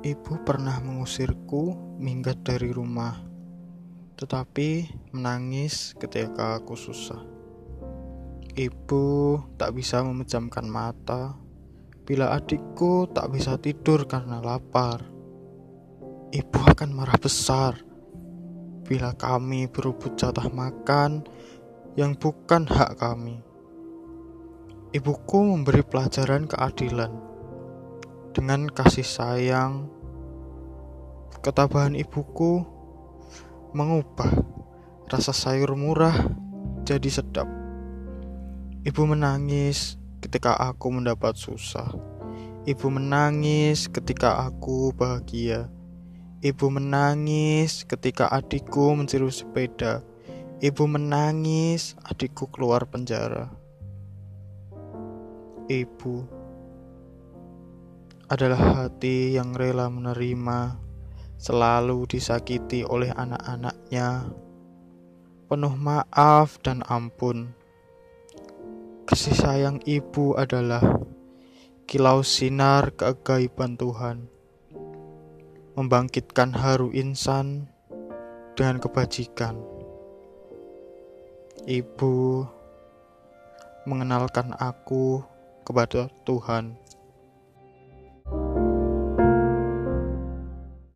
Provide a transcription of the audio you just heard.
Ibu pernah mengusirku minggat dari rumah, tetapi menangis ketika aku susah. Ibu tak bisa memejamkan mata bila adikku tak bisa tidur karena lapar. Ibu akan marah besar bila kami berebut jatah makan yang bukan hak kami. Ibuku memberi pelajaran keadilan dengan kasih sayang, ketabahan ibuku mengubah rasa sayur murah jadi sedap. Ibu menangis ketika aku mendapat susah. Ibu menangis ketika aku bahagia. Ibu menangis ketika adikku mencuri sepeda. Ibu menangis adikku keluar penjara. Ibu adalah hati yang rela menerima, selalu disakiti oleh anak-anaknya, penuh maaf dan ampun. Kasih sayang ibu adalah kilau sinar keajaiban Tuhan, membangkitkan haru insan dengan kebajikan. Ibu mengenalkan aku kepada Tuhan.